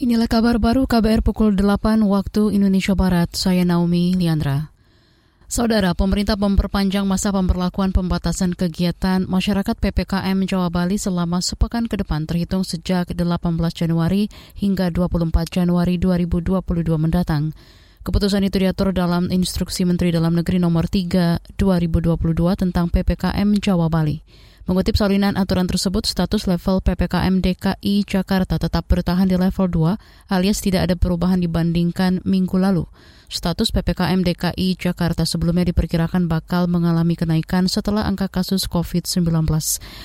Inilah kabar baru KBR pukul 8 waktu Indonesia Barat. Saya Naomi Liandra. Saudara, pemerintah memperpanjang masa pemberlakuan pembatasan kegiatan masyarakat PPKM Jawa Bali selama sepekan ke depan terhitung sejak 18 Januari hingga 24 Januari 2022 mendatang. Keputusan itu diatur dalam Instruksi Menteri Dalam Negeri Nomor 3 2022 tentang PPKM Jawa Bali. Mengutip salinan aturan tersebut, status level PPKM DKI Jakarta tetap bertahan di level 2 alias tidak ada perubahan dibandingkan minggu lalu. Status PPKM DKI Jakarta sebelumnya diperkirakan bakal mengalami kenaikan setelah angka kasus COVID-19,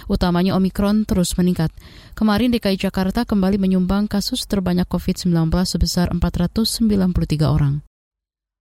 utamanya Omikron terus meningkat. Kemarin DKI Jakarta kembali menyumbang kasus terbanyak COVID-19 sebesar 493 orang.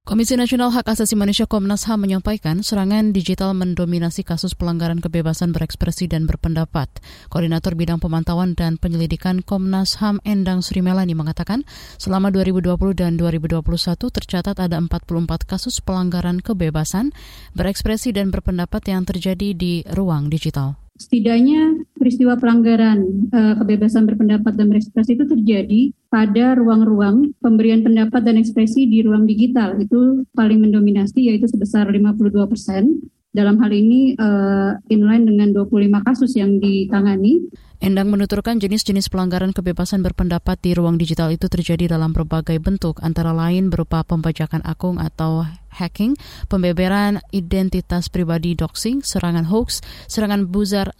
Komisi Nasional Hak Asasi Manusia Komnas HAM menyampaikan serangan digital mendominasi kasus pelanggaran kebebasan berekspresi dan berpendapat. Koordinator Bidang Pemantauan dan Penyelidikan Komnas HAM Endang Sri Melani mengatakan selama 2020 dan 2021 tercatat ada 44 kasus pelanggaran kebebasan berekspresi dan berpendapat yang terjadi di ruang digital setidaknya peristiwa pelanggaran uh, kebebasan berpendapat dan berekspresi itu terjadi pada ruang-ruang pemberian pendapat dan ekspresi di ruang digital itu paling mendominasi yaitu sebesar 52 persen. Dalam hal ini uh, inline dengan 25 kasus yang ditangani. Endang menuturkan jenis-jenis pelanggaran kebebasan berpendapat di ruang digital itu terjadi dalam berbagai bentuk, antara lain berupa pembajakan akun atau hacking, pembeberan identitas pribadi doxing, serangan hoax, serangan buzar,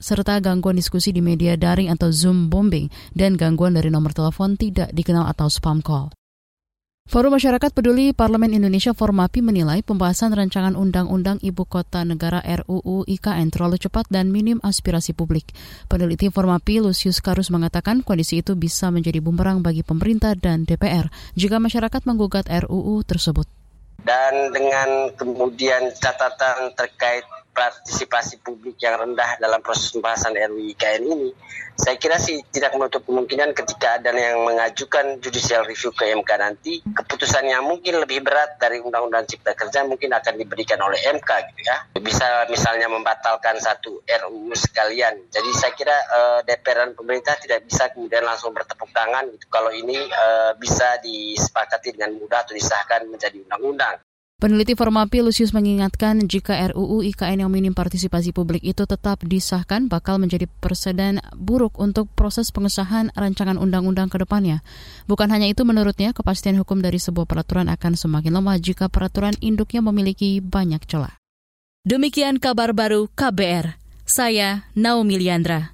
serta gangguan diskusi di media daring atau Zoom bombing, dan gangguan dari nomor telepon tidak dikenal atau spam call. Forum Masyarakat Peduli Parlemen Indonesia Formapi menilai pembahasan rancangan Undang-Undang Ibu Kota Negara RUU IKN terlalu cepat dan minim aspirasi publik. Peneliti Formapi Lucius Karus mengatakan kondisi itu bisa menjadi bumerang bagi pemerintah dan DPR jika masyarakat menggugat RUU tersebut. Dan dengan kemudian catatan terkait partisipasi publik yang rendah dalam proses pembahasan RUU IKN ini, saya kira sih tidak menutup kemungkinan ketika ada yang mengajukan judicial review ke MK nanti, keputusan yang mungkin lebih berat dari Undang-Undang Cipta Kerja mungkin akan diberikan oleh MK gitu ya. Bisa misalnya membatalkan satu RUU sekalian. Jadi saya kira uh, DPR dan pemerintah tidak bisa kemudian langsung bertepuk tangan gitu kalau ini uh, bisa disepakati dengan mudah atau disahkan menjadi undang-undang. Peneliti Formapi Lucius mengingatkan jika RUU IKN yang minim partisipasi publik itu tetap disahkan bakal menjadi presiden buruk untuk proses pengesahan rancangan undang-undang ke depannya. Bukan hanya itu menurutnya, kepastian hukum dari sebuah peraturan akan semakin lemah jika peraturan induknya memiliki banyak celah. Demikian kabar baru KBR. Saya Naomi Liandra.